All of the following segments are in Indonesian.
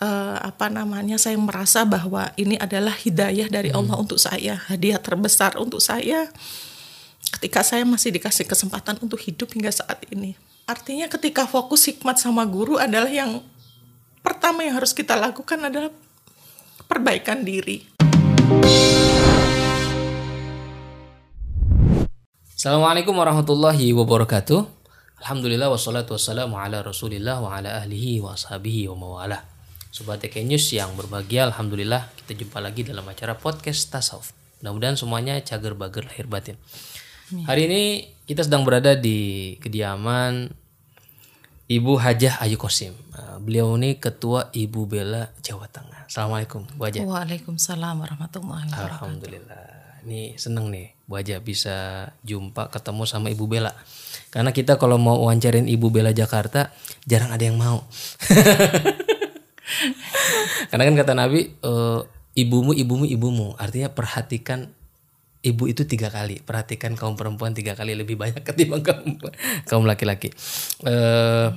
uh, apa namanya saya merasa bahwa ini adalah hidayah dari Allah untuk saya, hadiah terbesar untuk saya ketika saya masih dikasih kesempatan untuk hidup hingga saat ini. Artinya ketika fokus hikmat sama guru adalah yang pertama yang harus kita lakukan adalah perbaikan diri. Assalamualaikum warahmatullahi wabarakatuh. Alhamdulillah wassalatu wassalamu ala rasulillah wa ala ahlihi wa ashabihi wa mawalah. Sobat TK News yang berbahagia, Alhamdulillah kita jumpa lagi dalam acara podcast Tasawuf. Mudah-mudahan semuanya cager bager lahir batin. Hari ini kita sedang berada di kediaman Ibu Hajah Ayu Kosim. Uh, Beliau ini ketua Ibu Bela Jawa Tengah. Assalamualaikum Bu Hajah. Waalaikumsalam warahmatullahi wabarakatuh. Alhamdulillah. Ini seneng nih Bu Hajah bisa jumpa ketemu sama Ibu Bela. Karena kita kalau mau wawancarin Ibu Bela Jakarta jarang ada yang mau. Karena kan kata Nabi eh, ibumu ibumu ibumu. Artinya perhatikan ibu itu tiga kali. Perhatikan kaum perempuan tiga kali lebih banyak ketimbang kaum kaum laki-laki. Eh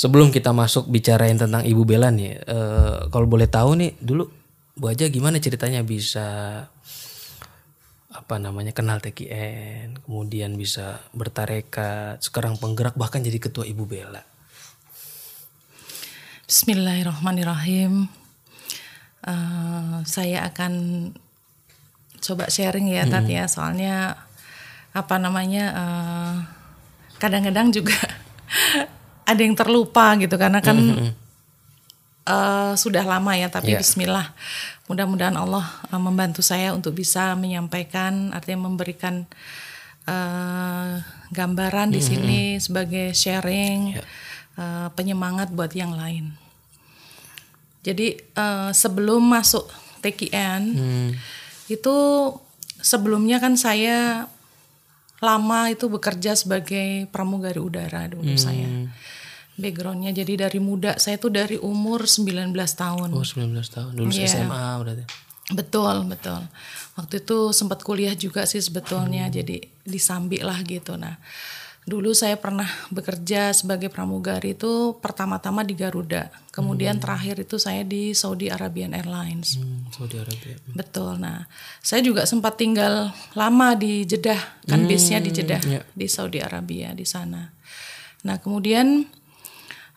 sebelum kita masuk bicarain tentang ibu Bella nih eh, kalau boleh tahu nih dulu Bu aja gimana ceritanya bisa apa namanya kenal TKN kemudian bisa bertarekat sekarang penggerak bahkan jadi ketua ibu Bella Bismillahirrahmanirrahim. Uh, saya akan coba sharing ya Tat ya, soalnya apa namanya kadang kadang-kadang juga ada yang terlupa gitu. Karena kan uh, sudah lama ya, tapi yeah. Bismillah, mudah-mudahan Allah uh, membantu saya untuk bisa menyampaikan, artinya memberikan uh, gambaran di sini sebagai sharing. Yeah uh, penyemangat buat yang lain. Jadi uh, sebelum masuk TKN hmm. itu sebelumnya kan saya lama itu bekerja sebagai pramugari udara dulu hmm. saya. Backgroundnya jadi dari muda saya tuh dari umur 19 tahun. Oh 19 tahun dulu yeah. SMA berarti. Betul betul. Waktu itu sempat kuliah juga sih sebetulnya hmm. jadi disambi lah gitu. Nah Dulu saya pernah bekerja sebagai pramugari itu pertama-tama di Garuda, kemudian hmm. terakhir itu saya di Saudi Arabian Airlines. Hmm, Saudi Arabia. Betul. Nah, saya juga sempat tinggal lama di Jeddah, kan hmm, base-nya di Jeddah, yeah. di Saudi Arabia di sana. Nah, kemudian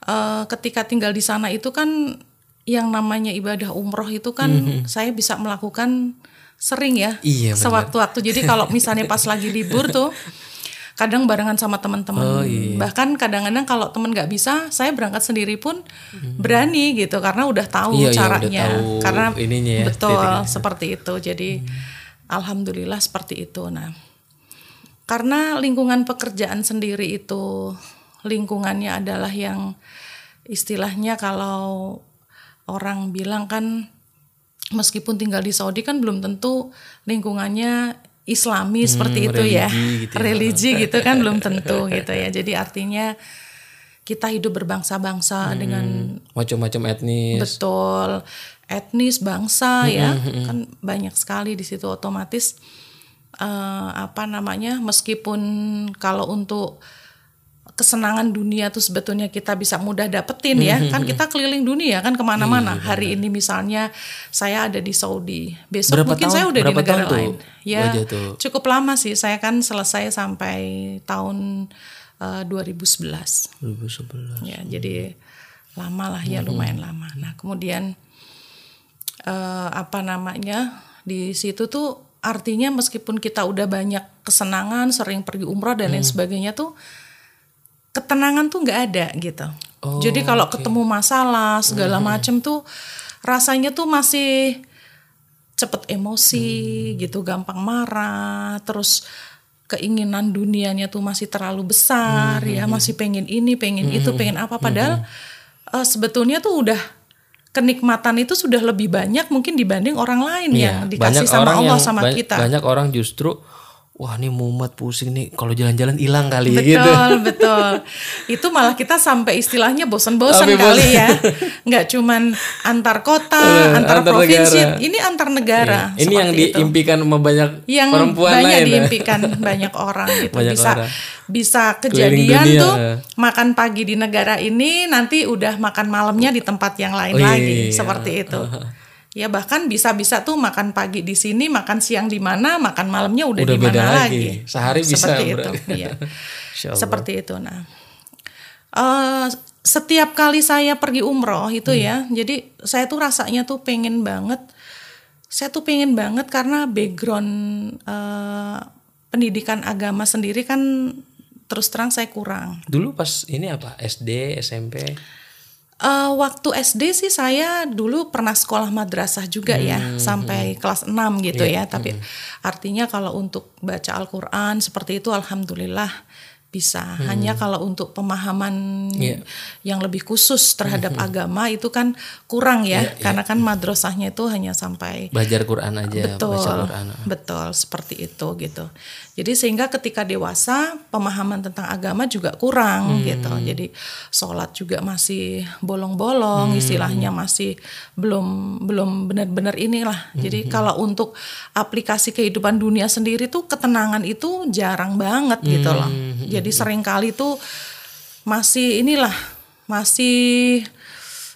uh, ketika tinggal di sana itu kan yang namanya ibadah umroh itu kan hmm. saya bisa melakukan sering ya, iya, sewaktu-waktu. Jadi kalau misalnya pas lagi libur tuh kadang barengan sama teman-teman oh, iya. bahkan kadang-kadang kalau teman nggak bisa saya berangkat sendiri pun hmm. berani gitu karena udah tahu iya, caranya iya, udah tahu karena ininya ya, betul titiknya. seperti itu jadi hmm. alhamdulillah seperti itu nah karena lingkungan pekerjaan sendiri itu lingkungannya adalah yang istilahnya kalau orang bilang kan meskipun tinggal di Saudi kan belum tentu lingkungannya Islami hmm, seperti itu religi ya. Gitu ya. Religi gitu kan belum tentu gitu ya. Jadi artinya kita hidup berbangsa-bangsa hmm, dengan macam-macam etnis. Betul. Etnis, bangsa hmm, ya. Hmm, hmm. Kan banyak sekali di situ otomatis uh, apa namanya meskipun kalau untuk kesenangan dunia tuh sebetulnya kita bisa mudah dapetin ya. Hmm, kan kita keliling dunia kan ke mana-mana. Iya, hari ini misalnya saya ada di Saudi. Besok berapa mungkin tahun, saya udah di negara lain. Ya cukup lama sih. Saya kan selesai sampai tahun uh, 2011 2011 ya hmm. jadi lama lah ya hmm. lumayan lama. Nah kemudian uh, apa namanya di situ tuh artinya meskipun kita udah banyak kesenangan sering pergi umroh dan lain sebagainya tuh ketenangan tuh nggak ada gitu. Oh, Jadi kalau okay. ketemu masalah segala hmm. macem tuh rasanya tuh masih cepet emosi hmm. gitu, gampang marah, terus keinginan dunianya tuh masih terlalu besar hmm. ya, masih pengen ini, pengen hmm. itu, pengen apa padahal hmm. uh, sebetulnya tuh udah kenikmatan itu sudah lebih banyak mungkin dibanding orang lain iya, yang dikasih sama Allah yang, sama kita. Banyak orang justru wah ini mumet pusing nih kalau jalan-jalan hilang kali gitu. Betul, betul. Itu malah kita sampai istilahnya bosan-bosan kali ya. Nggak cuman antar kota, Eh, antar, antar provinsi, negara. ini antar negara. Ini yang seperti itu. diimpikan sama banyak yang perempuan banyak lain. ya. diimpikan banyak orang gitu Banyak bisa orang. bisa kejadian dunia, tuh ya. makan pagi di negara ini nanti udah makan malamnya di tempat yang lain Oh, iya, lagi iya. seperti itu ya bahkan bisa-bisa tuh makan pagi di sini makan siang di mana makan malamnya udah, Udah di mana lagi. lagi Sehari bisa seperti itu berarti. iya Allah. seperti itu nah eh, setiap kali saya pergi umroh itu Hmm. ya jadi saya tuh rasanya tuh pengen banget saya tuh pengen banget karena background eh, pendidikan agama sendiri kan terus terang saya kurang Dulu pas ini apa SD SMP Eh, waktu SD sih saya dulu pernah sekolah madrasah juga ya sampai kelas 6 gitu ya. Tapi artinya kalau untuk baca Al-Qur'an seperti itu alhamdulillah bisa. Hanya kalau untuk pemahaman Iya. yang lebih khusus terhadap agama itu kan kurang ya. Karena kan madrasahnya itu hanya sampai belajar Quran aja betul baca Quran. betul seperti itu gitu jadi sehingga ketika dewasa pemahaman tentang agama juga kurang Hmm. gitu jadi sholat juga masih bolong-bolong Hmm. istilahnya masih belum belum benar-benar inilah Hmm. jadi kalau untuk aplikasi kehidupan dunia sendiri tuh ketenangan itu jarang banget gitu loh Hmm. Jadi sering kali tuh masih inilah masih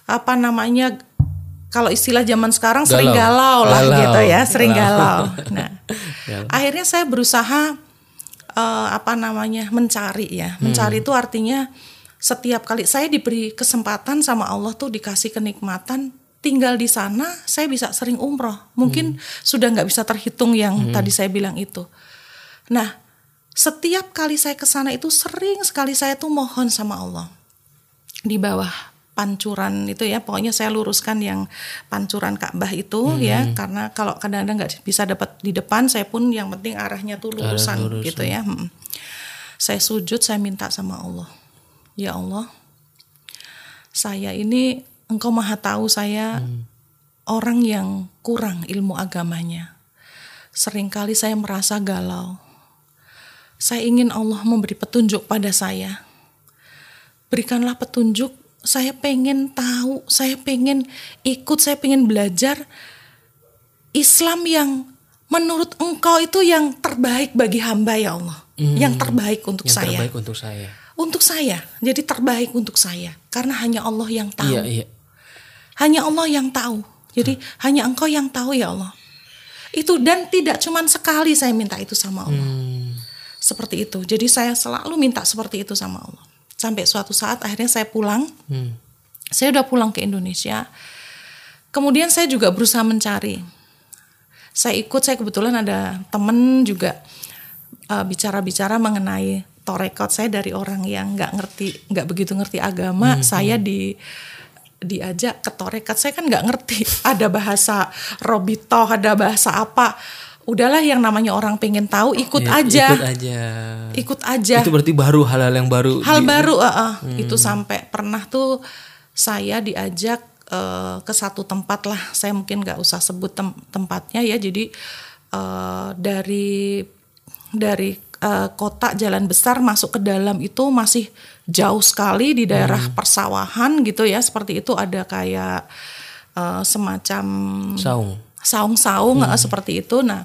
apa namanya kalau istilah zaman sekarang sering Galau. galau lah Galau. gitu ya sering Galau. galau. Nah, akhirnya saya berusaha eh, apa namanya mencari ya. Mencari itu artinya setiap kali saya diberi kesempatan sama Allah tuh dikasih kenikmatan tinggal di sana saya bisa sering umroh. Mungkin sudah nggak bisa terhitung yang tadi saya bilang itu. Nah, setiap kali saya ke sana itu sering sekali saya tuh mohon sama Allah. Di bawah pancuran itu ya pokoknya saya luruskan yang pancuran Ka'bah itu ya karena kalau kadang-kadang nggak bisa dapat di depan saya pun yang penting arahnya tuh lurusan, gitu ya Mm. saya sujud saya minta sama Allah. Ya Allah saya ini engkau maha tahu saya orang yang kurang ilmu agamanya. Seringkali saya merasa galau saya ingin Allah memberi petunjuk pada saya berikanlah petunjuk. Saya pengen tahu, saya pengen ikut, saya pengen belajar Islam yang menurut engkau itu yang terbaik bagi hamba ya Allah. Yang terbaik untuk Yang saya. terbaik untuk saya. Untuk saya. Jadi terbaik untuk saya. Karena hanya Allah yang tahu. Iya iya. Hanya Allah yang tahu. Jadi hanya engkau yang tahu ya Allah. Itu dan tidak cuman sekali saya minta itu sama Allah. Hmm. Seperti itu. Jadi saya selalu minta seperti itu sama Allah. Sampai suatu saat akhirnya saya pulang. Hmm. Saya udah pulang ke Indonesia. Kemudian saya juga berusaha mencari. Saya ikut, saya kebetulan ada temen juga uh, bicara-bicara mengenai torekot. Saya dari orang yang nggak ngerti, nggak begitu ngerti agama. Saya di diajak ke torekat. Saya kan nggak ngerti. Ada bahasa robitoh, ada bahasa apa. Udahlah yang namanya orang pengen tahu, ikut Ya, aja, Ikut aja. ikut aja. Itu berarti baru hal-hal yang baru. hal di- baru uh, uh, itu sampai pernah tuh saya diajak uh, ke satu tempat lah. Saya mungkin nggak usah sebut tem- tempatnya ya. Jadi uh, dari dari uh, kota jalan besar masuk ke dalam itu masih jauh sekali di daerah persawahan gitu ya. Seperti itu ada kayak uh, semacam Saung. Saung-saung eh, seperti itu. Nah,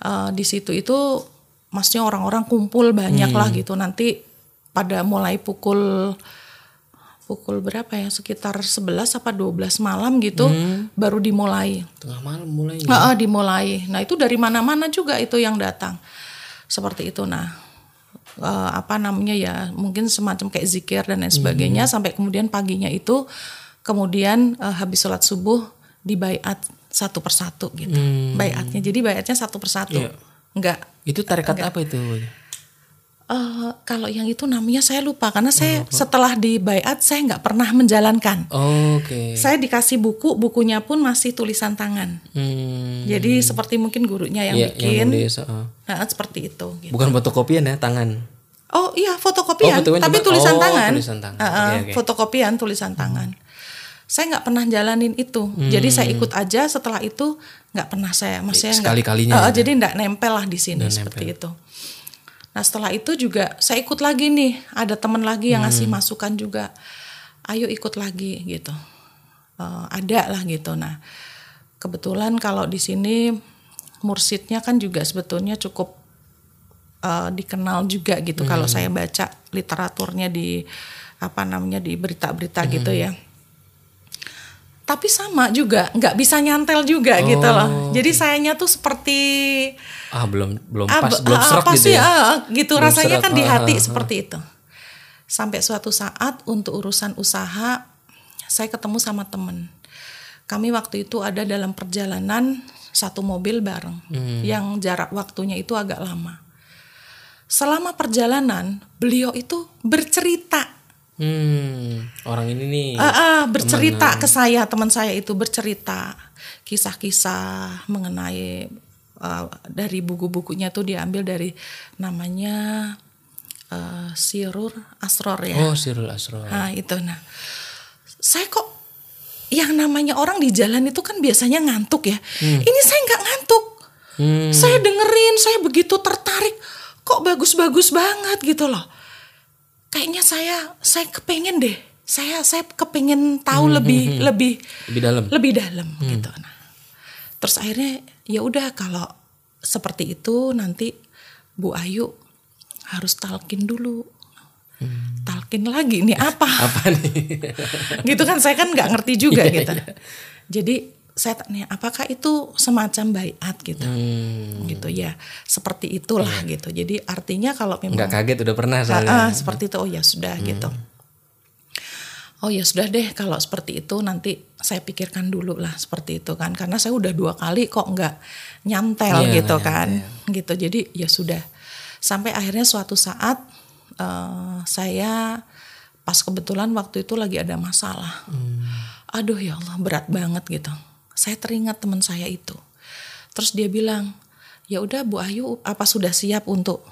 eh, di situ itu maksudnya orang-orang kumpul banyak lah gitu. Nanti pada mulai pukul pukul berapa ya? Sekitar 11 apa 12 malam gitu baru dimulai. Tengah malam mulai. Heeh, dimulai. Nah, itu dari mana-mana juga itu yang datang. Seperti itu. Nah, eh, apa namanya ya? Mungkin semacam kayak zikir dan lain sebagainya sampai kemudian paginya itu kemudian eh, habis sholat subuh dibaiat satu persatu gitu. Baiatnya. Jadi baiatnya satu persatu. Iya. Enggak Itu tarekat apa itu? eh, kalau yang itu namanya saya lupa karena saya setelah dibaiat saya nggak pernah menjalankan. Oke. Saya dikasih buku, bukunya pun masih tulisan tangan. Hmm. Jadi seperti mungkin gurunya yang Iya, bikin. yang nulis, uh. Nah, seperti itu. Gitu. Bukan fotokopian ya, tangan. Oh iya fotokopian, Oh, tapi tulisan oh, tangan. tulisan tangan. Uh-uh, Oke, oke. Fotokopian tulisan tangan. Saya nggak pernah jalanin itu. Jadi saya ikut aja. Setelah itu nggak pernah saya, maksudnya nggak- Sekali-kalinya Eh, ya. jadi nggak nempel lah di sini seperti itu. Nah setelah itu juga saya ikut lagi nih. Ada teman lagi yang ngasih masukan juga. Ayo ikut lagi gitu. Eh, ada lah gitu. Nah kebetulan kalau di sini mursidnya kan juga sebetulnya cukup eh, dikenal juga gitu kalau saya baca literaturnya di apa namanya di berita-berita gitu ya tapi sama juga nggak bisa nyantel juga gitu loh jadi sayanya tuh seperti Ah belum belum ah, pas b- belum ah, serak gitu sih, ya. ah, gitu Belum rasanya serak. kan di Ah, hati ah, ah. seperti itu sampai suatu saat untuk urusan usaha saya ketemu sama temen kami waktu itu ada dalam perjalanan satu mobil bareng Hmm. yang jarak waktunya itu agak lama selama perjalanan beliau itu bercerita Hmm, orang ini nih. Ah, ah, bercerita ke saya teman saya itu bercerita kisah-kisah mengenai uh, dari buku-bukunya tuh diambil dari namanya uh, Sirur Asror ya. Oh, Sirul Asro. Nah, itu nah. Saya kok yang namanya orang di jalan itu kan biasanya ngantuk ya. Ini saya nggak ngantuk. Hmm. Saya dengerin, saya begitu tertarik. Kok bagus-bagus banget gitu loh. Kayaknya saya saya kepengen deh. Saya saya kepengen tahu lebih lebih Lebih dalam. lebih dalam gitu. Nah, terus akhirnya ya udah kalau seperti itu nanti Bu Ayu harus talkin dulu. Talkin lagi nih apa? Apa nih? gitu kan saya kan nggak ngerti juga gitu. Jadi saya tanya apakah itu semacam bayat? gitu. Hmm. Gitu ya. Seperti itulah gitu. Jadi artinya kalau memang Nggak kaget udah pernah Ah, ah, seperti itu. Oh ya sudah gitu. Oh ya sudah deh kalau seperti itu nanti saya pikirkan dulu lah seperti itu kan. Karena saya udah dua kali kok nggak nyantel Iya, gitu nggak kan. Gitu jadi ya sudah. Sampai akhirnya suatu saat eh, saya pas kebetulan waktu itu lagi ada masalah. Aduh ya Allah berat banget gitu saya teringat teman saya itu terus dia bilang ya udah Bu Ayu apa sudah siap untuk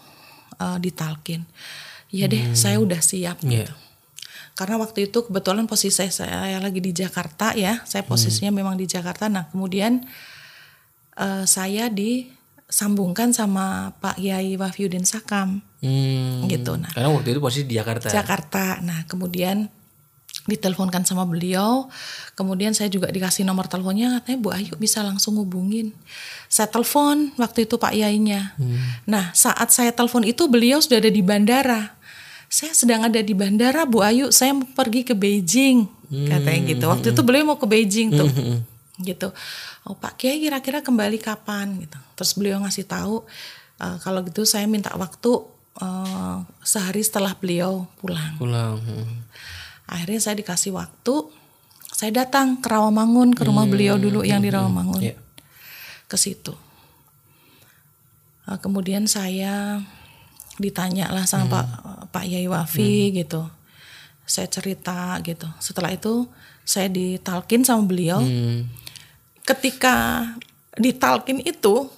eh, ditalkin ya deh saya udah siap Iya. gitu karena waktu itu kebetulan posisi saya, saya lagi di Jakarta ya saya posisinya memang di Jakarta nah kemudian eh, saya disambungkan sama Pak Yai Wafyudin Sakam Hmm. gitu nah Karena waktu itu posisi di Jakarta. Jakarta. Nah, kemudian diteleponkan sama beliau. Kemudian saya juga dikasih nomor teleponnya, katanya Bu Ayu bisa langsung hubungin. Saya telepon waktu itu Pak Yainya. Nah, saat saya telepon itu beliau sudah ada di bandara. Saya sedang ada di bandara, Bu Ayu. Saya mau pergi ke Beijing, katanya gitu. Waktu itu beliau mau ke Beijing tuh, gitu. Oh Pak Kiai kira-kira kembali kapan gitu. Terus beliau ngasih tahu "Eh, kalau gitu saya minta waktu eh, sehari setelah beliau pulang. Pulang. Hmm. Akhirnya saya dikasih waktu, saya datang ke Rawamangun ke rumah beliau dulu yang di Rawamangun, Iya. ke situ. Eh, kemudian saya ditanya lah sama Pak Pak Yai Wafi gitu, saya cerita gitu. Setelah itu saya ditalkin sama beliau. Hmm. Ketika ditalkin itu,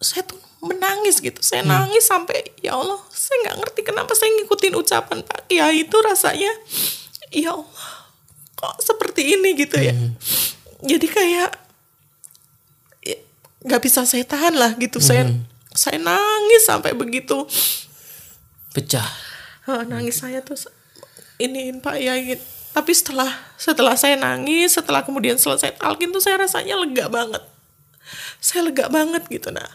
saya tuh menangis gitu. Saya nangis sampai ya Allah, saya nggak ngerti kenapa saya ngikutin ucapan Pak Kiai itu rasanya ya Allah kok seperti ini gitu ya. Jadi kayak ya, nggak bisa saya tahan lah gitu. Saya saya nangis sampai begitu. Pecah. Ah, nangis saya tuh iniin Pak Yai. Tapi setelah setelah saya nangis, setelah kemudian selesai talkin tuh saya rasanya lega banget. Saya lega banget gitu nah.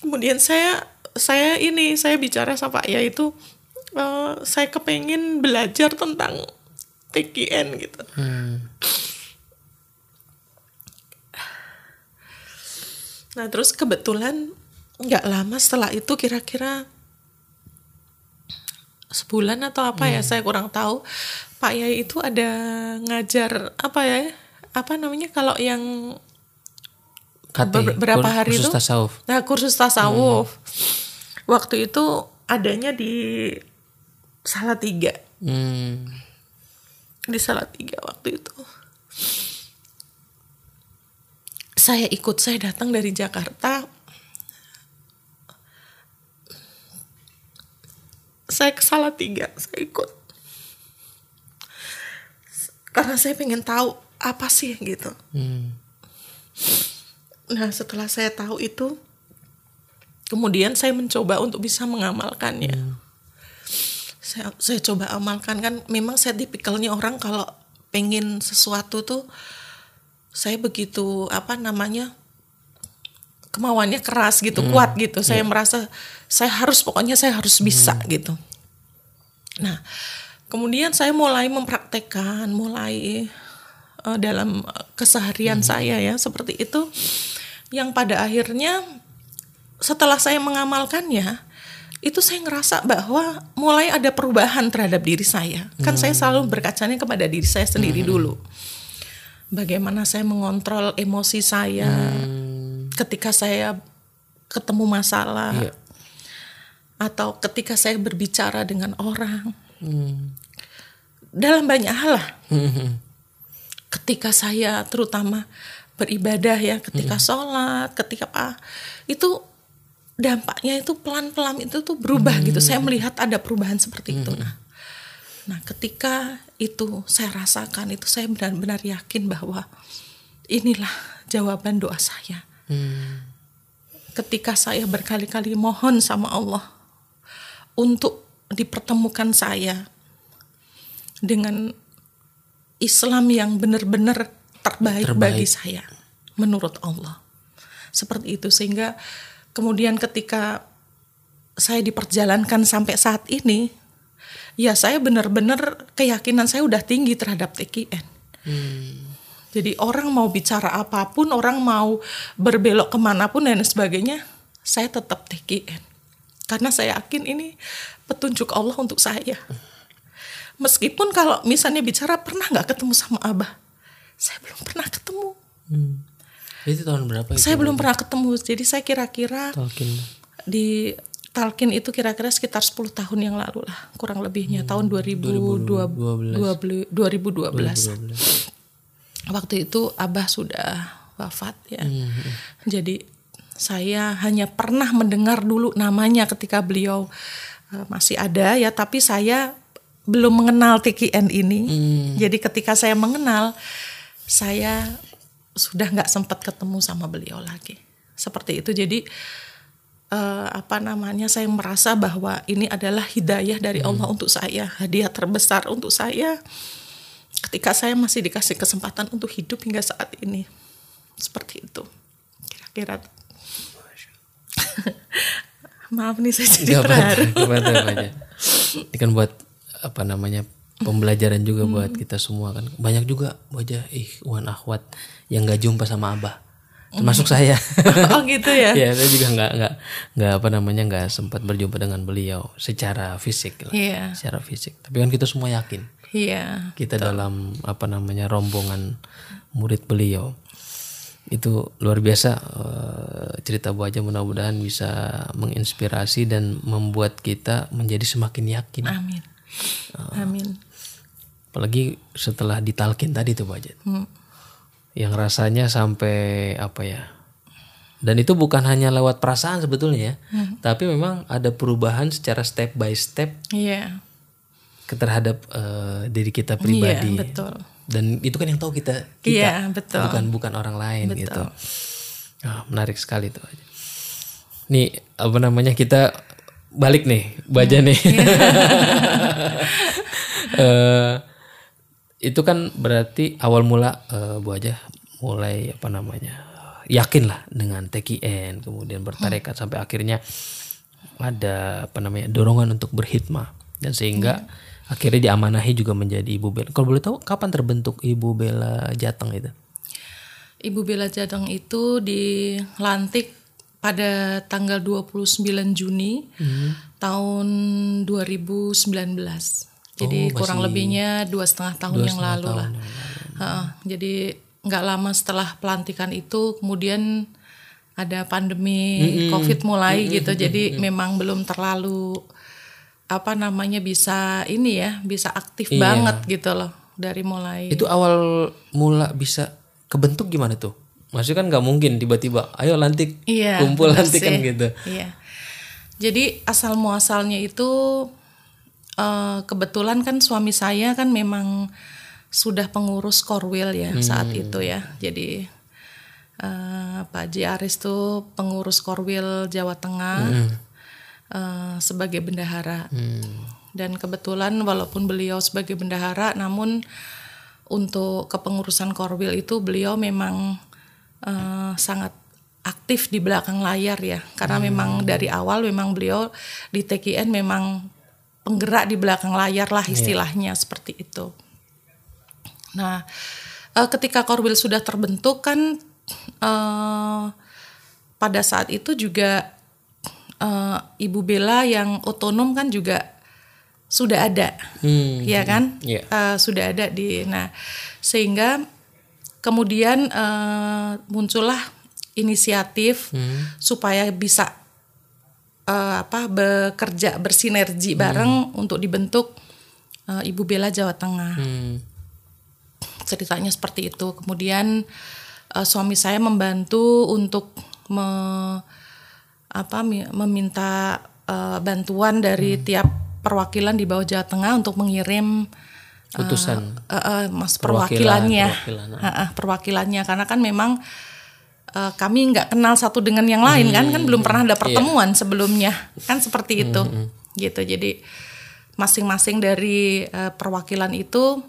Kemudian saya saya ini saya bicara sama Pak Yai itu eh, saya kepengen belajar tentang TKN gitu. Hmm. Nah terus kebetulan nggak lama setelah itu kira-kira sebulan atau apa ya saya kurang tahu Pak Yai itu ada ngajar apa ya apa namanya kalau yang ber- berapa hari kursus itu tasawuf. nah kursus tasawuf waktu itu adanya di Salatiga Hmm. di Salatiga waktu itu saya ikut saya datang dari Jakarta saya ke Salatiga saya ikut karena saya pengen tahu apa sih gitu. Hmm. Nah setelah saya tahu itu, kemudian saya mencoba untuk bisa mengamalkannya. Saya saya coba amalkan kan, memang saya tipikalnya orang kalau pengen sesuatu tuh, saya begitu apa namanya kemauannya keras gitu, kuat gitu. Saya merasa saya harus pokoknya saya harus bisa gitu. Nah, kemudian saya mulai mempraktekkan, mulai eh, dalam eh, keseharian saya ya seperti itu, yang pada akhirnya setelah saya mengamalkannya, itu saya ngerasa bahwa mulai ada perubahan terhadap diri saya. Kan saya selalu berkacanya kepada diri saya sendiri dulu. Bagaimana saya mengontrol emosi saya ketika saya ketemu masalah Iya. atau ketika saya berbicara dengan orang Hmm. dalam banyak hal lah. Hmm. Ketika saya terutama beribadah ya, ketika sholat, ketika apa, itu dampaknya itu pelan-pelan itu tuh berubah gitu. Saya melihat ada perubahan seperti itu. Nah, nah ketika itu saya rasakan itu saya benar-benar yakin bahwa inilah jawaban doa saya. Hmm. Ketika saya berkali-kali mohon sama Allah untuk dipertemukan saya dengan Islam yang benar-benar terbaik, Terbaik. bagi saya menurut Allah. Seperti itu sehingga kemudian ketika saya diperjalankan sampai saat ini ya saya benar-benar keyakinan saya udah tinggi terhadap TKN. Jadi orang mau bicara apa pun, orang mau berbelok ke mana pun dan sebagainya, saya tetap TKN. Karena saya yakin ini petunjuk Allah untuk saya. Meskipun kalau misalnya bicara pernah nggak ketemu sama Abah, saya belum pernah ketemu. Hmm. Itu tahun berapa itu? Saya belum pernah ketemu. Jadi saya kira-kira Talkin. di Talkin itu kira-kira sekitar 10 tahun yang lalu lah, kurang lebihnya tahun 2012. 2012. 12. Waktu itu Abah sudah wafat ya. Hmm. Jadi saya hanya pernah mendengar dulu namanya ketika beliau eh, masih ada ya, tapi saya belum mengenal TKN ini. Hmm. Jadi ketika saya mengenal, saya sudah nggak sempat ketemu sama beliau lagi. Seperti itu. Jadi eh, apa namanya? Saya merasa bahwa ini adalah hidayah dari Allah untuk saya, hadiah terbesar untuk saya. Ketika saya masih dikasih kesempatan untuk hidup hingga saat ini, seperti itu. Kira-kira. Maaf nih saya jadi Gak terharu. Ini kan buat apa namanya pembelajaran juga buat kita semua kan. Banyak juga wajah ih wan akhwat yang nggak jumpa sama abah. Termasuk saya. Oh gitu ya. ya saya juga nggak nggak nggak apa namanya nggak sempat berjumpa dengan beliau secara fisik lah. Iya. Secara fisik. Tapi kan kita semua yakin Iya. kita dalam apa namanya rombongan murid beliau itu luar biasa eh, cerita Bu Aja mudah-mudahan bisa menginspirasi dan membuat kita menjadi semakin yakin Amin. Amin. apalagi setelah ditalkin tadi tuh Bu Aja Hmm. Yang rasanya sampai apa ya dan itu bukan hanya lewat perasaan sebetulnya ya tapi memang ada perubahan secara step by step Iya. ke terhadap eh, diri kita pribadi Iya, betul. dan itu kan yang tahu kita kita Iya, betul. bukan bukan orang lain Betul. gitu Ah, menarik sekali tuh nih apa namanya kita balik nih baca Hmm. nih Iya. Eh, itu kan berarti awal mula eh, bu aja mulai apa namanya yakin lah dengan TKN kemudian bertarekat Hmm. sampai akhirnya ada apa namanya dorongan untuk berhikmah dan sehingga Iya. akhirnya diamanahi juga menjadi ibu bela. Kalau boleh tahu kapan terbentuk ibu bela Jateng itu? Ibu Bella Jateng itu dilantik pada tanggal 29 Juni tahun 2019. Jadi kurang lebihnya dua setengah tahun yang lalu lah. Heeh, jadi nggak lama setelah pelantikan itu kemudian ada pandemi COVID mulai gitu. Jadi memang belum terlalu apa namanya bisa ini ya bisa aktif banget gitu loh dari mulai Itu awal mula bisa kebentuk gimana tuh? Maksudnya kan nggak mungkin tiba-tiba ayo lantik Iya, kumpul lantik kan gitu. Iya. Jadi asal muasalnya itu eh, kebetulan kan suami saya kan memang sudah pengurus Korwil ya saat itu ya. Jadi eh, Pak Ji Aris tuh pengurus Korwil Jawa Tengah eh, sebagai bendahara. Dan kebetulan walaupun beliau sebagai bendahara, namun untuk kepengurusan Korwil itu beliau memang eh, sangat aktif di belakang layar ya, karena memang dari awal memang beliau di TKN memang penggerak di belakang layar lah istilahnya seperti itu. Nah, eh, ketika Korwil sudah terbentuk kan eh, pada saat itu juga eh, Ibu Bella yang otonom kan juga sudah ada, Hmm. ya kan? Iya. Eh, sudah ada di. Nah, sehingga kemudian eh, muncullah inisiatif supaya bisa eh, apa bekerja bersinergi bareng untuk dibentuk eh, Ibu Bella Jawa Tengah Hmm. ceritanya seperti itu. Kemudian eh, suami saya membantu untuk me- apa mi- meminta eh, bantuan dari tiap perwakilan di bawah Jawa Tengah untuk mengirim Utusan. eh, eh, mas Perwakilan, perwakilannya, perwakilan. Eh, eh, perwakilannya karena kan memang eh, kami nggak kenal satu dengan yang lain kan? Kan belum pernah ada pertemuan sebelumnya. Kan seperti itu. gitu. Jadi masing-masing dari eh, perwakilan itu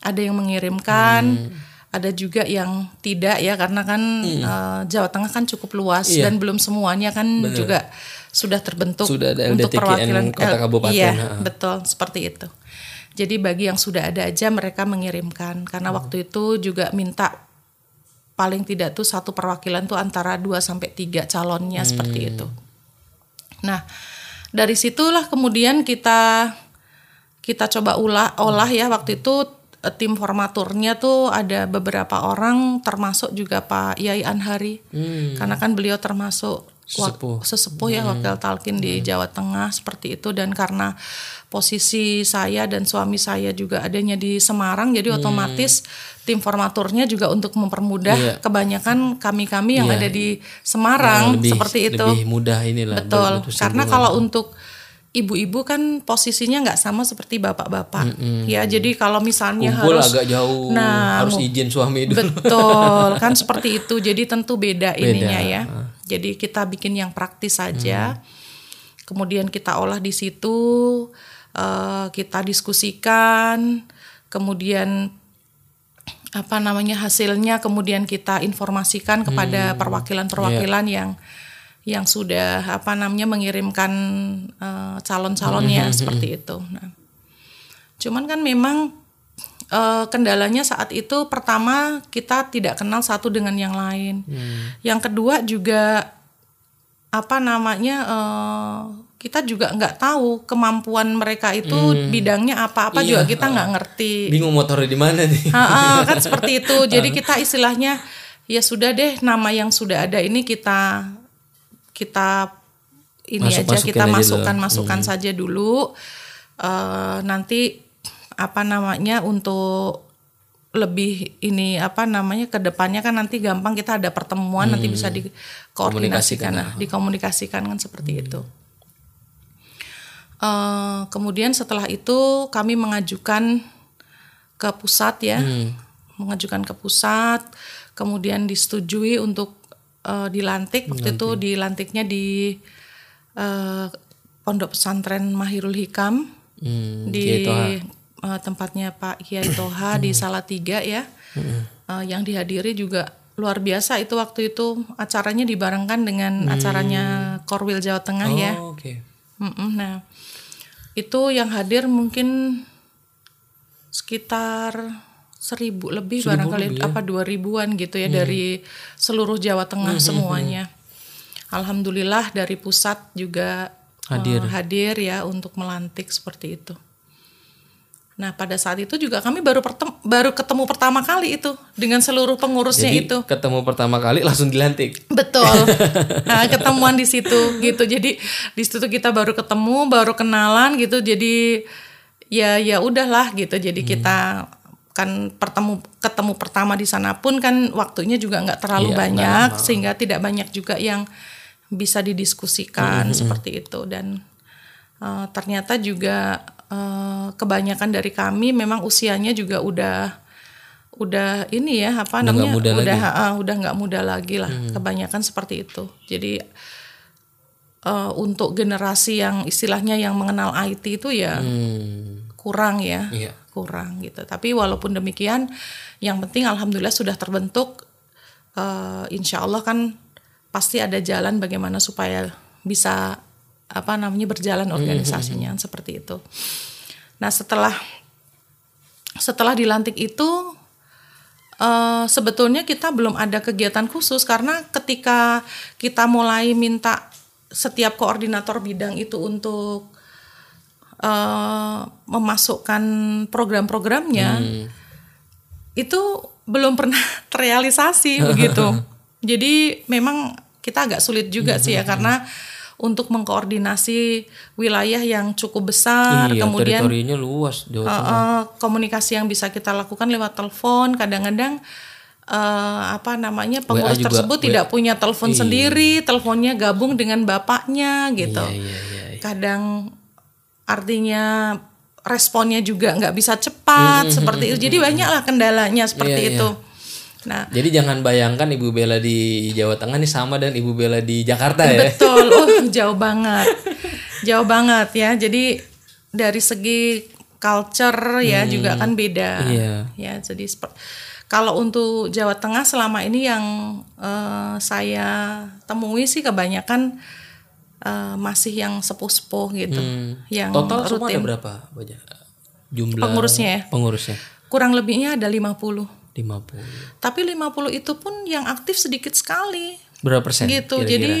ada yang mengirimkan ada juga yang tidak ya. Karena kan eh, Jawa Tengah kan cukup luas Iya. dan belum semuanya kan juga sudah terbentuk Sudah ada- untuk perwakilan kota kabupaten, iya ha. betul. Seperti itu. Jadi bagi yang sudah ada aja mereka mengirimkan. Karena waktu itu juga minta paling tidak tuh satu perwakilan tuh antara 2 sampai 3 calonnya seperti itu. Nah, dari situlah kemudian kita kita coba ulah olah ya waktu itu eh, tim formaturnya tuh ada beberapa orang termasuk juga Pak Yai Anhari. Karena kan beliau termasuk Sesepuh. sesepuh ya wakil talkin di Jawa Tengah seperti itu dan karena posisi saya dan suami saya juga adanya di Semarang jadi otomatis tim formaturnya juga untuk mempermudah Iya. kebanyakan kami-kami yang Iya. ada di Semarang lebih, seperti itu Lebih mudah inilah. betul karena kalau untuk ibu-ibu kan posisinya nggak sama seperti bapak-bapak ya jadi kalau misalnya kumpul harus agak jauh, Nah, harus izin suami dulu. Betul, kan seperti itu. Jadi tentu beda, ininya ya. Jadi kita bikin yang praktis saja. Hmm. Kemudian kita olah di situ, eh, kita diskusikan, kemudian apa namanya hasilnya kemudian kita informasikan kepada Hmm. perwakilan-perwakilan Iya. yang yang sudah apa namanya mengirimkan eh, calon-calonnya Hmm, seperti itu. Nah, cuman kan memang eh, kendalanya saat itu pertama kita tidak kenal satu dengan yang lain. Yang kedua juga apa namanya eh, kita juga nggak tahu kemampuan mereka itu bidangnya apa-apa juga Iya, kita nggak ngerti. Bingung motornya di mana nih? Ha, ha, kan seperti itu. Jadi kita istilahnya ya sudah deh nama yang sudah ada ini kita kita ini Masuk- aja kita aja dulu. masukkan masukkan saja dulu. Eh, nanti apa namanya untuk lebih ini apa namanya ke depannya kan nanti gampang kita ada pertemuan nanti bisa dikoordinasikan nah, dikomunikasikan kan seperti itu. Eh, kemudian setelah itu kami mengajukan ke pusat ya, mengajukan ke pusat, kemudian disetujui untuk eh, dilantik. Waktu itu dilantiknya di eh, Pondok Pesantren Mahirul Hikam. Hmm, di Kiai Eh, tempatnya Pak Kiai Toha di Salatiga ya, Eh, yang dihadiri juga luar biasa itu waktu itu acaranya dibarengkan dengan acaranya Korwil Jawa Tengah ya. Oh, oke. Mm-mm, Nah, itu yang hadir mungkin sekitar seribu lebih Seribu barangkali lebih ya. apa dua ribuan gitu ya dari seluruh Jawa Tengah semuanya. Alhamdulillah dari pusat juga Hadir. eh, hadir ya untuk melantik seperti itu. Nah pada saat itu juga kami baru pertem- baru ketemu pertama kali itu dengan seluruh pengurusnya Jadi itu. ketemu pertama kali langsung dilantik. Betul. Nah, ketemuan di situ gitu. Jadi di situ kita baru ketemu, baru kenalan gitu. Jadi ya ya udahlah gitu. Jadi kita kan pertemu ketemu pertama di sana pun kan waktunya juga nggak terlalu Iya, banyak lama. sehingga tidak banyak juga yang bisa didiskusikan seperti itu dan eh, ternyata juga eh, kebanyakan dari kami memang usianya juga udah udah ini ya apa Udah namanya muda udah lagi. Hmm. ah, udah nggak muda lagi lah kebanyakan seperti itu jadi eh, untuk generasi yang istilahnya yang mengenal IT itu ya Hmm. kurang ya Iya. kurang gitu tapi walaupun demikian yang penting alhamdulillah sudah terbentuk eh, insya Allah kan pasti ada jalan bagaimana supaya bisa apa namanya berjalan organisasinya seperti itu. Nah setelah setelah dilantik itu eh, sebetulnya kita belum ada kegiatan khusus karena ketika kita mulai minta setiap koordinator bidang itu untuk eh, memasukkan program-programnya itu belum pernah terrealisasi begitu. Jadi memang kita agak sulit juga sih ya karena untuk mengkoordinasi wilayah yang cukup besar, iya, kemudian teritorinya luas Jawa Uh, uh, komunikasi yang bisa kita lakukan lewat telepon kadang-kadang uh, apa namanya pengurus juga, tersebut WA. tidak punya telepon sendiri teleponnya gabung dengan bapaknya gitu. Iya, iya, iya, iya. kadang artinya responnya juga nggak bisa cepat seperti itu. Jadi banyaklah kendalanya seperti Iya, itu nah Jadi jangan bayangkan Ibu Bella di Jawa Tengah nih sama dan Ibu Bella di Jakarta ya. Betul, oh jauh banget, jauh banget ya. Jadi dari segi culture ya juga kan beda. Iya. Ya, jadi kalau untuk Jawa Tengah selama ini yang eh, saya temui sih kebanyakan eh, masih yang sepuh-sepuh gitu, yang Total semua ada rutin. berapa? Jumlah Pengurusnya ya? Pengurusnya Kurang lebihnya ada 50. 50. Tapi 50 itu pun yang aktif sedikit sekali. Berapa persen? gitu kira-kira? jadi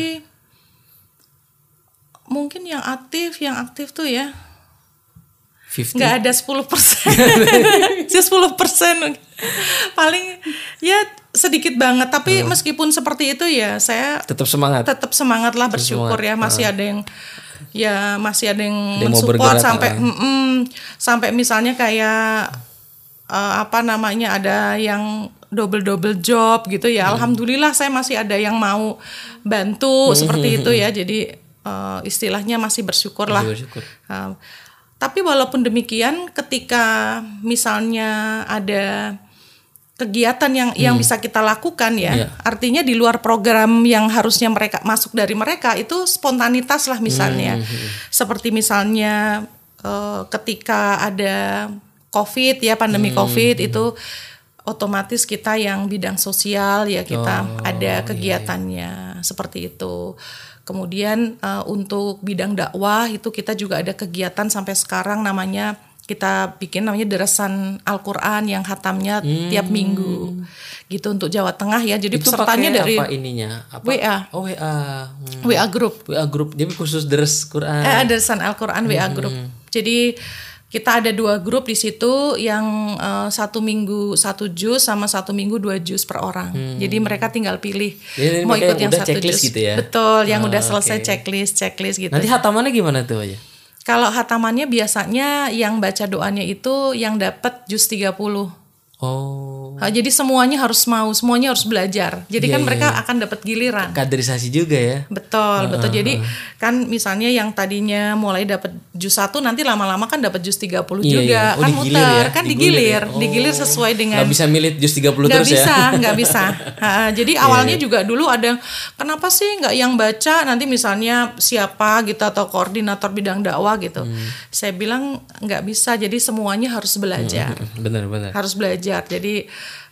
mungkin yang aktif yang aktif tuh ya 50. nggak ada 10 persen 10 persen paling ya sedikit banget tapi Hmm. meskipun seperti itu ya saya tetap semangat. tetap semangat lah bersyukur ya masih ada yang ya masih ada yang mau mensupport sampai ah. mm-mm, sampai misalnya kayak eh, apa namanya ada yang double double job gitu Hmm. ya alhamdulillah saya masih ada yang mau bantu seperti itu ya. Jadi eh, istilahnya masih bersyukur lah Masih bersyukur. Uh, tapi walaupun demikian, ketika misalnya ada kegiatan yang yang bisa kita lakukan ya, Iya. artinya di luar program yang harusnya mereka masuk dari mereka itu spontanitas lah misalnya, seperti misalnya uh, ketika ada COVID ya pandemi COVID itu otomatis kita yang bidang sosial ya kita ada kegiatannya seperti itu. Kemudian eh, untuk bidang dakwah itu kita juga ada kegiatan sampai sekarang namanya kita bikin namanya deresan Al-Qur'an yang hatamnya tiap minggu. Gitu untuk Jawa Tengah ya. Jadi itu pesertanya pakai dari apa ininya? Apa? WA. Oh WA. Hmm. WA group. WA grup. Jadi khusus deres Quran. Eh, deresan Al-Qur'an WA group. Jadi kita ada dua grup di situ yang eh, satu minggu satu juz sama satu minggu dua juz per orang. Jadi mereka tinggal pilih Jadi mau ikut yang udah satu juz. gitu ya? Betul, yang Ah, udah selesai oke. checklist checklist gitu. Nanti hatamannya gimana tuh aja? Kalau hatamannya biasanya yang baca doanya itu yang dapat juz 30. Oh. Jadi semuanya harus mau, semuanya harus belajar. Jadi Iya, kan iya, mereka akan dapat giliran. Kaderisasi juga ya. Betul, betul. Jadi kan misalnya yang tadinya mulai dapat juz 1 nanti lama-lama kan dapat juz 30 Iya, juga. iya. Oh, kan digilir muter, ya? kan Digilir digilir, ya? digilir Oh. sesuai dengan Nggak bisa milih jus 30 nggak terus bisa, ya. nggak bisa. Ha, jadi Iya, awalnya juga dulu ada kenapa sih nggak yang baca nanti misalnya siapa gitu atau koordinator bidang dakwah gitu. Hmm. Saya bilang nggak bisa. Jadi semuanya harus belajar, Bener bener. harus belajar. Jadi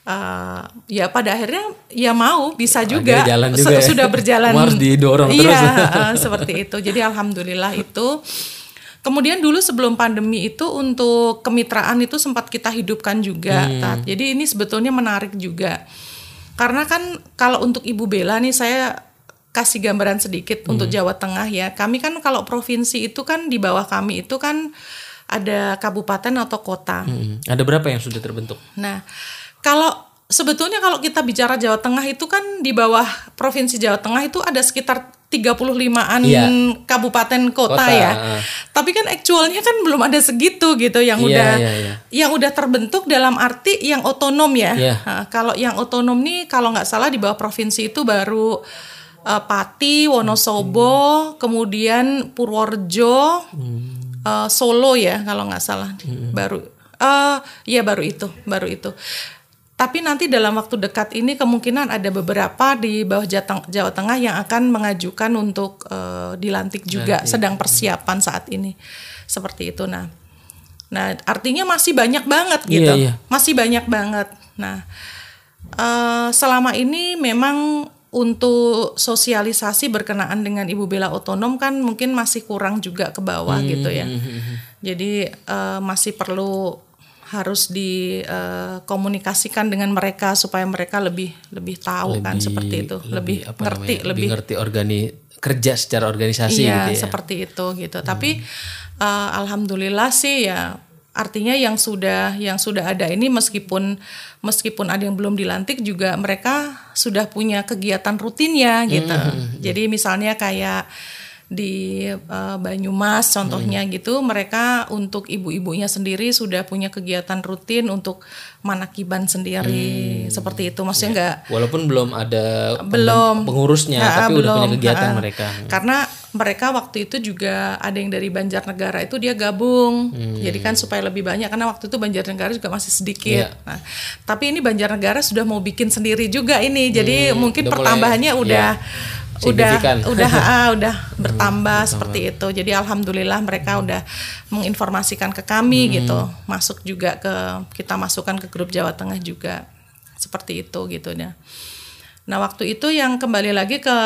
eh, ya pada akhirnya ya mau bisa juga, jalan juga ya. sudah berjalan. Harus didorong iya, terus. eh, seperti itu. Jadi alhamdulillah itu. Kemudian dulu sebelum pandemi itu untuk kemitraan itu sempat kita hidupkan juga. Hmm. Tat. Jadi ini sebetulnya menarik juga. Karena kan kalau untuk Ibu Bella nih saya kasih gambaran sedikit Hmm. untuk Jawa Tengah ya. Kami kan kalau provinsi itu kan di bawah kami itu kan ada kabupaten atau kota. Mm-mm. Ada berapa yang sudah terbentuk? Nah, kalau sebetulnya kalau kita bicara Jawa Tengah itu kan di bawah provinsi Jawa Tengah itu ada sekitar 35-an Iya. kabupaten kota, Kota, ya. ah. Tapi kan aktualnya kan belum ada segitu gitu yang Iya, udah iya, iya. yang udah terbentuk dalam arti yang otonom ya. Iya. Nah, kalau yang otonom nih kalau nggak salah di bawah provinsi itu baru eh, Pati, Wonosobo, kemudian Purworejo, uh, Solo ya kalau nggak salah baru uh, ya baru itu baru itu tapi nanti dalam waktu dekat ini kemungkinan ada beberapa di bawah Jateng- Jawa Tengah yang akan mengajukan untuk uh, dilantik juga sedang persiapan saat ini. Seperti itu nah. Nah artinya masih banyak banget gitu. Iya, iya. masih banyak banget. Nah eh, selama ini memang untuk sosialisasi berkenaan dengan Ibu Bella otonom kan mungkin masih kurang juga ke bawah Hmm, gitu ya. Jadi eh, masih perlu harus dikomunikasikan dengan mereka supaya mereka lebih lebih tahu kan seperti itu, lebih, apa ngerti, namanya, lebih ngerti organi kerja secara organisasi iya gitu ya. seperti itu gitu. Tapi eh, alhamdulillah sih ya artinya yang sudah yang sudah ada ini meskipun meskipun ada yang belum dilantik juga mereka sudah punya kegiatan rutinnya gitu. Jadi misalnya kayak di eh, Banyumas contohnya gitu mereka untuk ibu-ibunya sendiri sudah punya kegiatan rutin untuk manakiban sendiri seperti itu maksudnya enggak Walaupun belum ada Belum. pengurusnya, Ha, tapi udah punya belum. kegiatan Ha. mereka. Karena mereka waktu itu juga ada yang dari Banjarnegara itu dia gabung. Hmm. Jadi kan supaya lebih banyak karena waktu itu Banjarnegara juga masih sedikit. Iya. Nah, tapi ini Banjarnegara sudah mau bikin sendiri juga ini. Jadi mungkin Hmm, udah mulai, pertambahannya udah iya, udah signifikan. udah ah, udah bertambah seperti itu. Jadi alhamdulillah mereka udah menginformasikan ke kami Hmm. gitu. Masuk juga ke kita masukkan ke grup Jawa Tengah juga. Seperti itu gitu ya. Nah waktu itu yang kembali lagi ke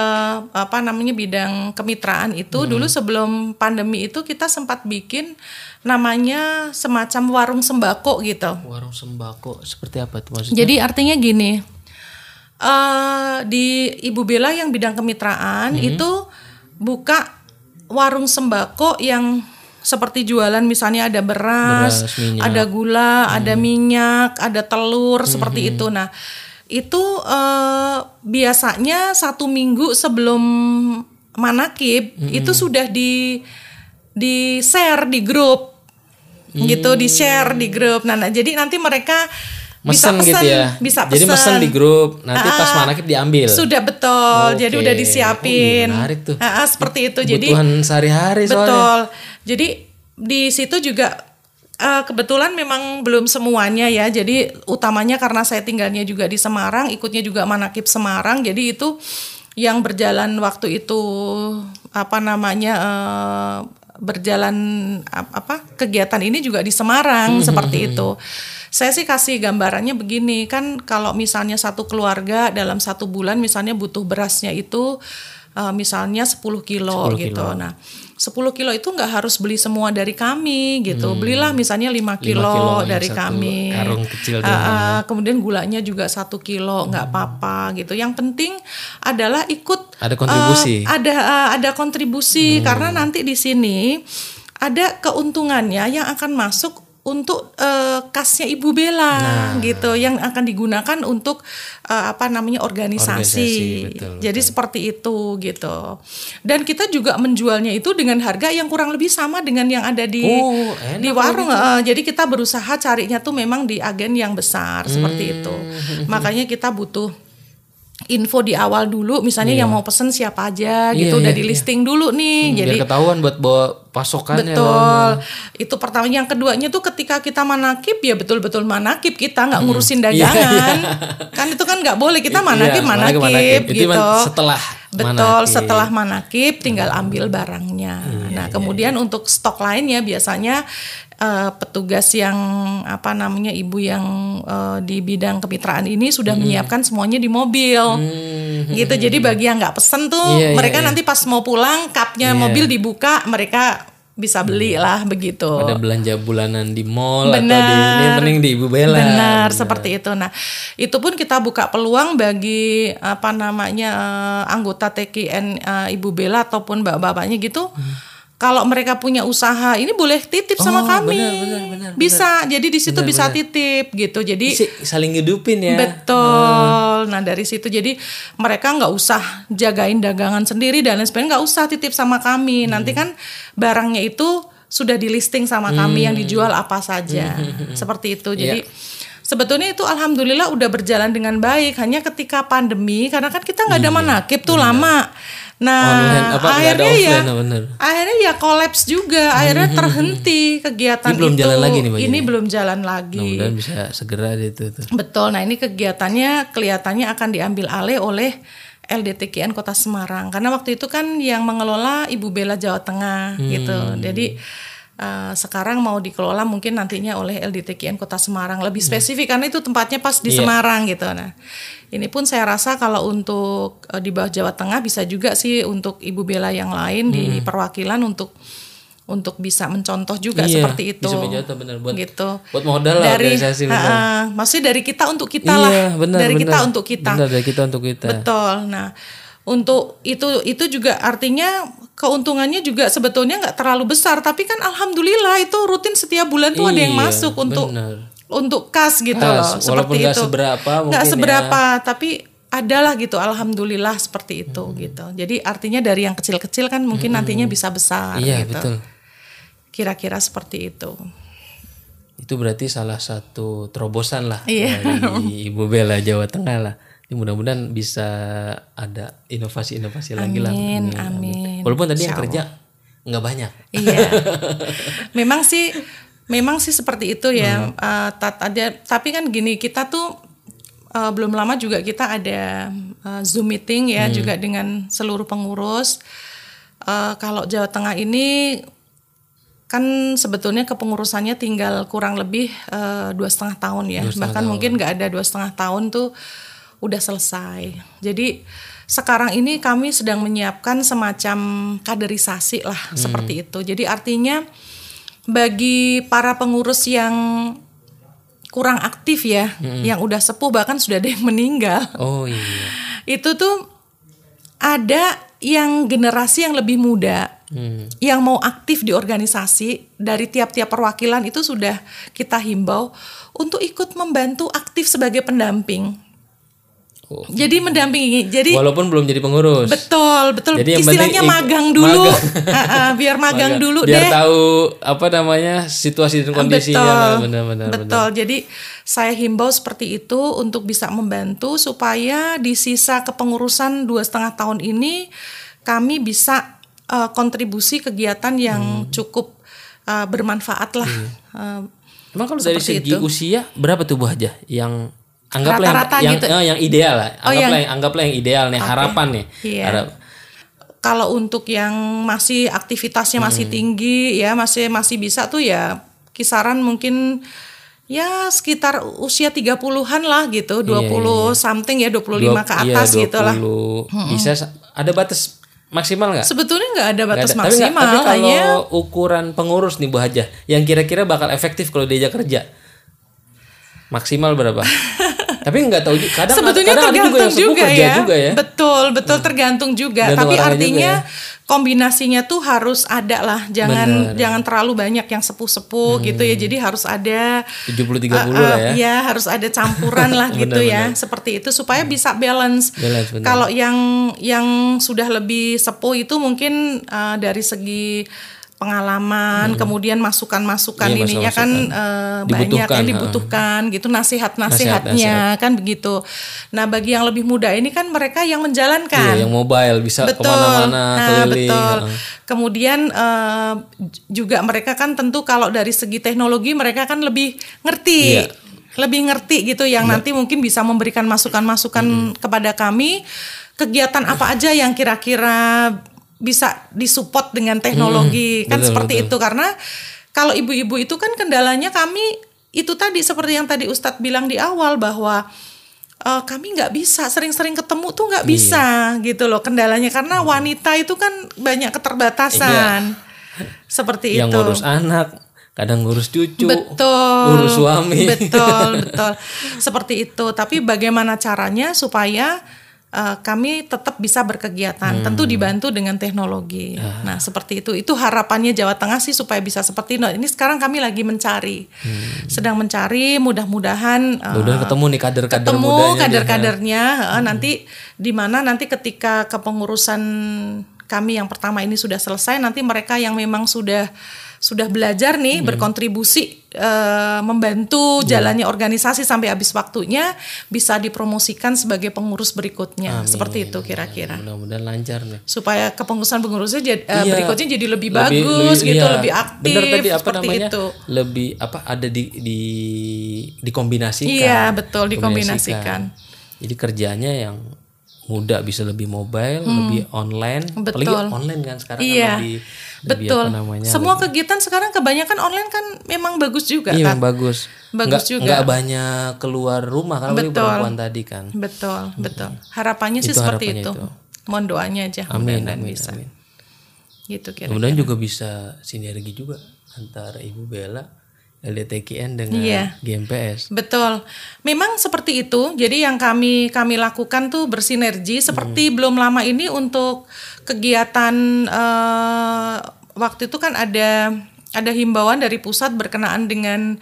apa namanya bidang kemitraan itu dulu sebelum pandemi itu kita sempat bikin namanya semacam warung sembako gitu. Warung sembako seperti apa tuh maksudnya? Jadi artinya gini, eh di Ibu Bella yang bidang kemitraan itu buka warung sembako yang seperti jualan misalnya ada beras, Beras, minyak. ada gula, ada minyak, ada telur seperti itu. Nah itu eh, biasanya satu minggu sebelum manakib itu sudah di di share di grup gitu di share di grup. Nah, nah, jadi nanti mereka bisa Mesen pesen, gitu ya. bisa Jadi pesen. mesen di grup, nanti pas Ah, manakib diambil. Sudah betul. Jadi Oke. udah disiapin. Oh, menarik tuh. Ah, ah, seperti itu. Jadi Kebutuhan sehari-hari soalnya. betul. Jadi di situ juga eh, kebetulan memang belum semuanya ya. Jadi utamanya karena saya tinggalnya juga di Semarang, ikutnya juga manakib Semarang. Jadi itu yang berjalan waktu itu apa namanya eh, berjalan ap- apa kegiatan ini juga di Semarang seperti itu. Saya sih kasih gambarannya begini kan kalau misalnya satu keluarga dalam satu bulan misalnya butuh berasnya itu eh, misalnya 10 kilo 10 gitu. kilo. Nah, 10 kilo itu nggak harus beli semua dari kami gitu. Belilah misalnya 5 kilo, Hmm. kilo yang dari kami. karung kecil ah, kemudian gulanya juga satu kilo, nggak Hmm. apa-apa gitu. Yang penting adalah ikut Ada kontribusi. eh, ada eh, ada kontribusi karena nanti di sini ada keuntungannya yang akan masuk untuk eh, kasnya Ibu Bella gitu yang akan digunakan untuk eh, apa namanya organisasi. Organisasi, betul, Jadi seperti itu gitu. Dan kita juga menjualnya itu dengan harga yang kurang lebih sama dengan yang ada di Oh, di warung. eh, jadi kita berusaha carinya tuh memang di agen yang besar seperti itu. Hmm. Makanya kita butuh info di awal dulu misalnya yang mau pesen siapa aja gitu Iya, udah iya, di listing dulu nih. Hmm, jadi biar ketahuan buat bawa pasokannya. Betul. Itu pertama yang keduanya tuh ketika kita manakib ya betul-betul manakib kita nggak ngurusin dagangan. Kan itu kan nggak boleh kita manakib Iya, manakib, manakib. Itu gitu. man- setelah Betul, manakib. setelah manakib tinggal ambil barangnya. Iya, nah, kemudian untuk stok lainnya biasanya eh, petugas yang apa namanya ibu yang eh, di bidang kemitraan ini sudah menyiapkan semuanya di mobil. Gitu. Jadi bagi yang nggak pesen tuh Hmm. Iya, iya, mereka iya. nanti pas mau pulang kapnya Iya. mobil dibuka mereka bisa beli lah begitu. Ada belanja bulanan di mall atau di ini mending di Ibu Bella. Benar, seperti itu. Nah, itu pun kita buka peluang bagi apa namanya eh, anggota TKN eh, Ibu Bella ataupun bapak-bapaknya gitu. Kalau mereka punya usaha, ini boleh titip sama Oh, kami. benar, benar, benar, bisa. Jadi di situ bisa titip gitu. Jadi saling ngedupin ya. Betul. Nah dari situ jadi mereka nggak usah jagain dagangan sendiri dan lain sebagainya nggak usah titip sama kami. Hmm. Nanti kan barangnya itu sudah di listing sama kami yang Hmm. dijual apa saja. Seperti itu. Jadi sebetulnya itu alhamdulillah udah berjalan dengan baik. Hanya ketika pandemi karena kan kita nggak ada Iya, manakib tuh lama. Nah, Online, apa, akhirnya ya, offline, ah, bener. akhirnya ya kolaps juga. Akhirnya terhenti kegiatan Ini belum itu. jalan lagi nih, Mbak Ini belum jalan lagi. Mudah-mudahan bisa segera itu tuh. Betul. Nah, ini kegiatannya kelihatannya akan diambil alih oleh LDTKN Kota Semarang. Karena waktu itu kan yang mengelola Ibu Bella Jawa Tengah gitu. Jadi eh, sekarang mau dikelola mungkin nantinya oleh LDTKN Kota Semarang. Lebih spesifik karena itu tempatnya pas di Iya. Semarang gitu. Nah, ini pun saya rasa kalau untuk eh, di bawah Jawa Tengah bisa juga sih untuk Ibu Bella yang lain di perwakilan untuk untuk bisa mencontoh juga Iya, seperti itu. bisa mencontoh, bener. Buat- gitu. buat modal lah dari, organisasi, bener. Ha-ha. maksudnya dari kita untuk kita iya, lah. benar dari kita benar. untuk kita. Benar, dari kita untuk kita. Betul. Nah, untuk itu itu juga artinya keuntungannya juga sebetulnya nggak terlalu besar, tapi kan alhamdulillah itu rutin setiap bulan tuh ada yang Iya, masuk untuk benar. untuk kas gitu Kas, loh, seperti nggak itu. seberapa Nggak ya. seberapa, tapi adalah gitu alhamdulillah seperti itu Hmm. gitu. Jadi artinya dari yang kecil-kecil kan mungkin nantinya bisa besar Iya, gitu. betul. Kira-kira seperti itu. Itu berarti salah satu terobosan lah Iya. dari Ibu Bella Jawa Tengah lah. Ini mudah-mudahan bisa ada inovasi-inovasi lagi lah. Amin, amin. Walaupun tadi yang Insya kerja nggak banyak. Iya. memang sih memang sih seperti itu ya. Tat- ada tapi kan gini, kita tuh eh, belum lama juga kita ada eh, Zoom meeting ya juga dengan seluruh pengurus. Eh, kalau Jawa Tengah ini kan sebetulnya kepengurusannya tinggal kurang lebih dua setengah tahun ya bahkan mungkin nggak ada dua setengah tahun tuh udah selesai jadi sekarang ini kami sedang menyiapkan semacam kaderisasi lah seperti itu jadi artinya bagi para pengurus yang kurang aktif ya yang udah sepuh bahkan sudah ada yang meninggal Oh iya. itu tuh ada yang generasi yang lebih muda Hmm. yang mau aktif di organisasi dari tiap-tiap perwakilan itu sudah kita himbau untuk ikut membantu aktif sebagai pendamping. Oh. Jadi mendampingi. Jadi Walaupun belum jadi pengurus. betul betul Jadi yang istilahnya magang dulu. magang. Biar magang, dulu Biar deh. tahu apa namanya situasi dan kondisinya benar-benar. Betul. Jadi saya himbau seperti itu untuk bisa membantu supaya di sisa kepengurusan dua setengah tahun ini kami bisa eh, kontribusi kegiatan yang Hmm. cukup eh, bermanfaat lah. Iya. Eh, Emang kalau dari segi itu. usia berapa tuh Bu Haja yang anggaplah Rata-rata yang, gitu. yang, eh, yang ideal lah. Oh, Anggaplah yang- yang, anggaplah yang ideal nih harapan nih. Iya. Harap- kalau untuk yang masih aktivitasnya masih Hmm. tinggi ya masih masih bisa tuh ya kisaran mungkin ya sekitar usia 30-an lah gitu, 20 something ya 25 ke Iya. Dua- atas iya, gitu lah. 20. Bisa sa- ada batas maksimal nggak? Sebetulnya nggak ada batas ada. Tapi, nggak- maksimal tapi kalau hanya ukuran pengurus nih Bu Haja, yang kira-kira bakal efektif kalau diajak kerja, maksimal berapa? tapi nggak tahu juga. Kadang sebetulnya kadang ada juga tergantung juga, kerja ya. juga ya. Betul, betul tergantung juga. Tergantung Tapi artinya juga ya. kombinasinya tuh harus ada lah. Jangan Bener. Hmm. jangan terlalu banyak yang sepuh-sepuh gitu ya. Jadi harus ada 70-30 Uh, uh, lah ya. Iya, harus ada campuran lah gitu ya, Benar, seperti itu supaya bisa balance. Balance. Kalau yang yang sudah lebih sepuh itu mungkin uh, dari segi pengalaman, kemudian masukan-masukan Hmm. Iya, ininya kan masukan-masukan. uh, banyak Dibutuhkan, yang ha. dibutuhkan gitu nasihat-nasihatnya kan begitu. Nah, bagi yang lebih muda ini kan mereka yang menjalankan. Iya, yang mobile bisa Betul. ke mana-mana Nah, keliling. betul. Kemudian j- juga mereka kan tentu kalau dari segi teknologi mereka kan lebih ngerti. Iya. Lebih ngerti gitu yang nanti mungkin bisa memberikan masukan-masukan kepada kami kegiatan apa aja yang kira-kira bisa disupport dengan teknologi. Kan betul, seperti betul. itu karena kalau ibu-ibu itu kan kendalanya kami itu tadi seperti yang tadi Ustadz bilang di awal bahwa eh, kami nggak bisa sering-sering ketemu tuh nggak bisa gitu loh kendalanya. Karena wanita itu kan banyak keterbatasan. Seperti yang itu. ngurus anak, kadang ngurus cucu, betul. ngurus suami. betul betul. Seperti itu. Tapi bagaimana caranya supaya eh, kami tetap bisa berkegiatan. Hmm. tentu dibantu dengan teknologi. Ah. nah seperti itu. Itu harapannya Jawa Tengah sih supaya bisa seperti itu Nah, ini sekarang kami lagi mencari. Sedang mencari mudah-mudahan Hmm. Udah ketemu nih kader-kader ketemu kader-kadernya. Eh, nanti di mana nanti ketika kepengurusan kami yang pertama ini sudah selesai nanti mereka yang memang sudah sudah belajar nih berkontribusi eh, membantu jalannya organisasi sampai habis waktunya bisa dipromosikan sebagai pengurus berikutnya seperti itu kira-kira Mudah-mudahan lancar nih. supaya kepengurusan pengurusnya jadi, eh, Iya. berikutnya jadi lebih, bagus gitu iya. lebih aktif Bener tadi apa seperti namanya? itu Lebih apa ada di di dikombinasikan. Iya, betul, dikombinasikan. Jadi kerjanya yang muda bisa lebih mobile, lebih online, Hmm. Betul. apalagi online kan sekarang Iya. kan lebih lebih betul apa namanya? semua kegiatan sekarang kebanyakan online kan memang bagus juga Iya, kan memang bagus. Bagus nggak, juga. nggak banyak keluar rumah kalau Betul. perempuan tadi kan. betul betul harapannya sih Itu seperti harapannya itu. itu. mohon doanya aja Amin, mudah-mudahan amin, bisa amin. gitu kira Kemudian juga bisa sinergi juga antara Ibu Bella, LDTKN dengan Iya. GMPS. Betul. Memang seperti itu. Jadi yang kami kami lakukan tuh bersinergi seperti Hmm. belum lama ini untuk kegiatan eh, waktu itu kan ada ada himbauan dari pusat berkenaan dengan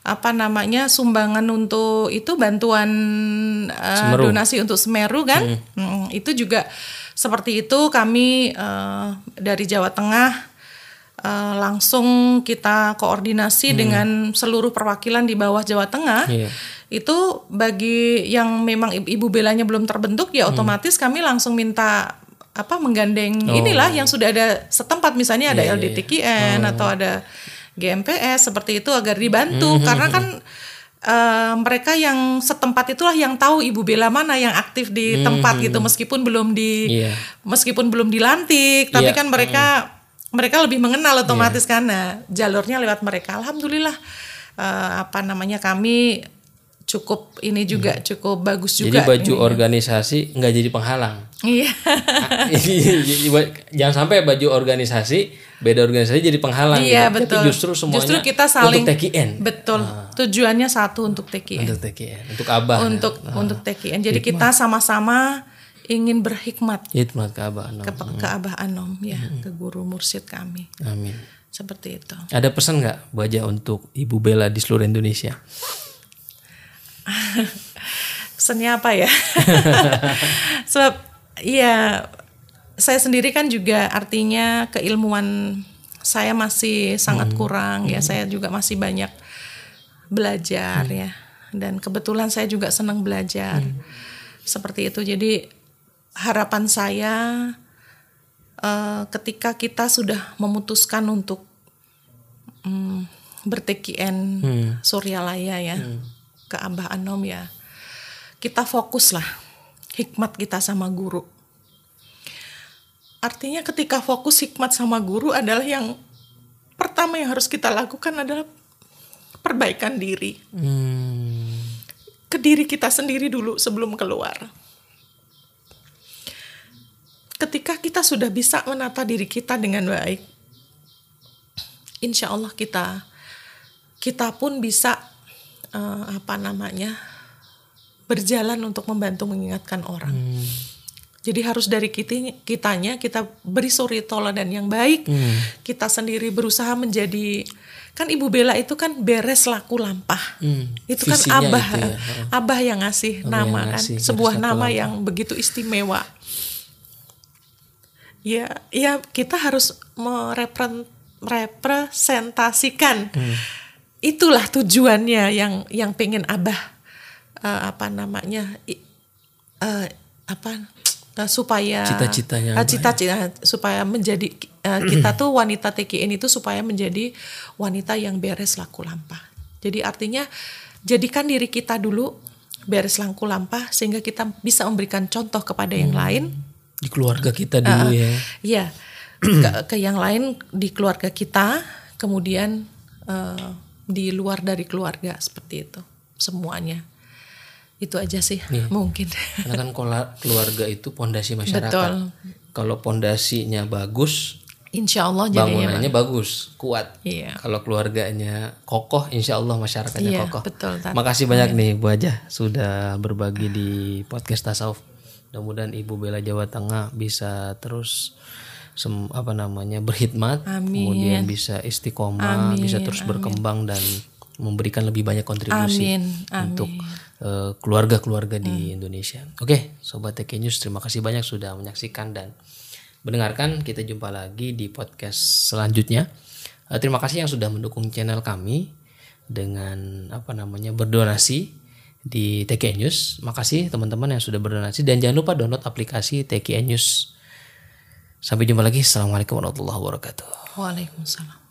apa namanya sumbangan untuk itu bantuan Semeru. donasi untuk Semeru kan. Hmm, itu juga seperti itu kami eh, dari Jawa Tengah eh, langsung kita koordinasi dengan seluruh perwakilan di bawah Jawa Tengah. Iya. Itu bagi yang memang ibu, belanya belum terbentuk ya otomatis kami langsung minta apa menggandeng inilah yang sudah ada setempat. Misalnya ada LDTKN atau ada GMPS seperti itu agar dibantu. Karena kan eh, mereka yang setempat itulah yang tahu ibu bela mana yang aktif di tempat gitu. meskipun belum di Iya. meskipun belum dilantik tapi Iya. kan mereka mereka lebih mengenal otomatis karena jalurnya lewat mereka alhamdulillah eh, apa namanya kami cukup ini juga cukup bagus Jadi juga baju ininya. organisasi nggak jadi penghalang. iya Jangan sampai baju organisasi beda organisasi jadi penghalang. iya gitu. betul Tapi justru semuanya justru kita saling untuk TKN. betul tujuannya satu untuk TKN Untuk TKN, untuk abah. untuk untuk TKN jadi kita sama-sama ingin berhikmat Hikmat ke abah. no. ke, ke Abah Anom ya ke guru mursyid kami. Amin. seperti itu. Ada pesan nggak Bu Aja untuk Ibu Bella di seluruh Indonesia? pesannya apa ya? Sebab iya saya sendiri kan juga artinya keilmuan saya masih sangat kurang ya. Saya juga masih banyak belajar ya. Dan kebetulan saya juga senang belajar. Seperti itu. Jadi harapan saya eh, ketika kita sudah memutuskan untuk mm, berTKN Suryalaya ya ke Abah Anom ya kita fokuslah hikmat kita sama guru. Artinya ketika fokus hikmat sama guru adalah yang pertama yang harus kita lakukan adalah perbaikan diri. Hmm, ke diri kita sendiri dulu sebelum keluar. Ketika kita sudah bisa menata diri kita dengan baik, insya Allah kita kita pun bisa eh, apa namanya berjalan untuk membantu mengingatkan orang. Jadi harus dari kita, kitanya kita beri suri toladan yang baik. Kita sendiri berusaha menjadi kan Ibu Bella itu kan beres laku lampah. Hmm, Itu kan abah, itu ya, abah yang ngasih nama kan, ngasih, sebuah beres laku nama lampah. yang begitu istimewa. Ya, ya kita harus merepre- merepresentasikan. Hmm. Itulah tujuannya yang yang pengen abah eh, apa namanya eh, apa eh, supaya Cita-citanya eh, Abah ya. cita-cita supaya menjadi eh, kita tuh wanita TKN itu supaya menjadi wanita yang beres laku lampah. Jadi artinya jadikan diri kita dulu beres laku lampah sehingga kita bisa memberikan contoh kepada yang lain. Di keluarga kita dulu ya. Iya, ke, ke yang lain di keluarga kita, kemudian eh, di luar dari keluarga seperti itu semuanya. Itu aja sih mungkin. Karena kan kola- keluarga itu pondasi masyarakat. Betul. Kalau pondasinya bagus, Insya Allah bangunannya bagus, kuat. Iya. Kalau keluarganya kokoh, insya Allah masyarakatnya Iya, kokoh. betul. Makasih banyak nih Bu Aja sudah berbagi di podcast Tasawuf. Mudah-mudahan Ibu Bella Jawa Tengah bisa terus sem- apa namanya berkhidmat, Amin. kemudian bisa istiqomah, Amin, bisa terus berkembang dan memberikan lebih banyak kontribusi Amin, amin. Hmm. untuk eh, keluarga-keluarga di Indonesia. Oke, sobat TK News, terima kasih banyak sudah menyaksikan dan mendengarkan. Kita jumpa lagi di podcast selanjutnya. Eh, terima kasih yang sudah mendukung channel kami dengan apa namanya berdonasi di TKN News. Makasih teman-teman yang sudah berdonasi dan jangan lupa download aplikasi TKN News. Sampai jumpa lagi. Assalamualaikum warahmatullahi wabarakatuh. Waalaikumsalam.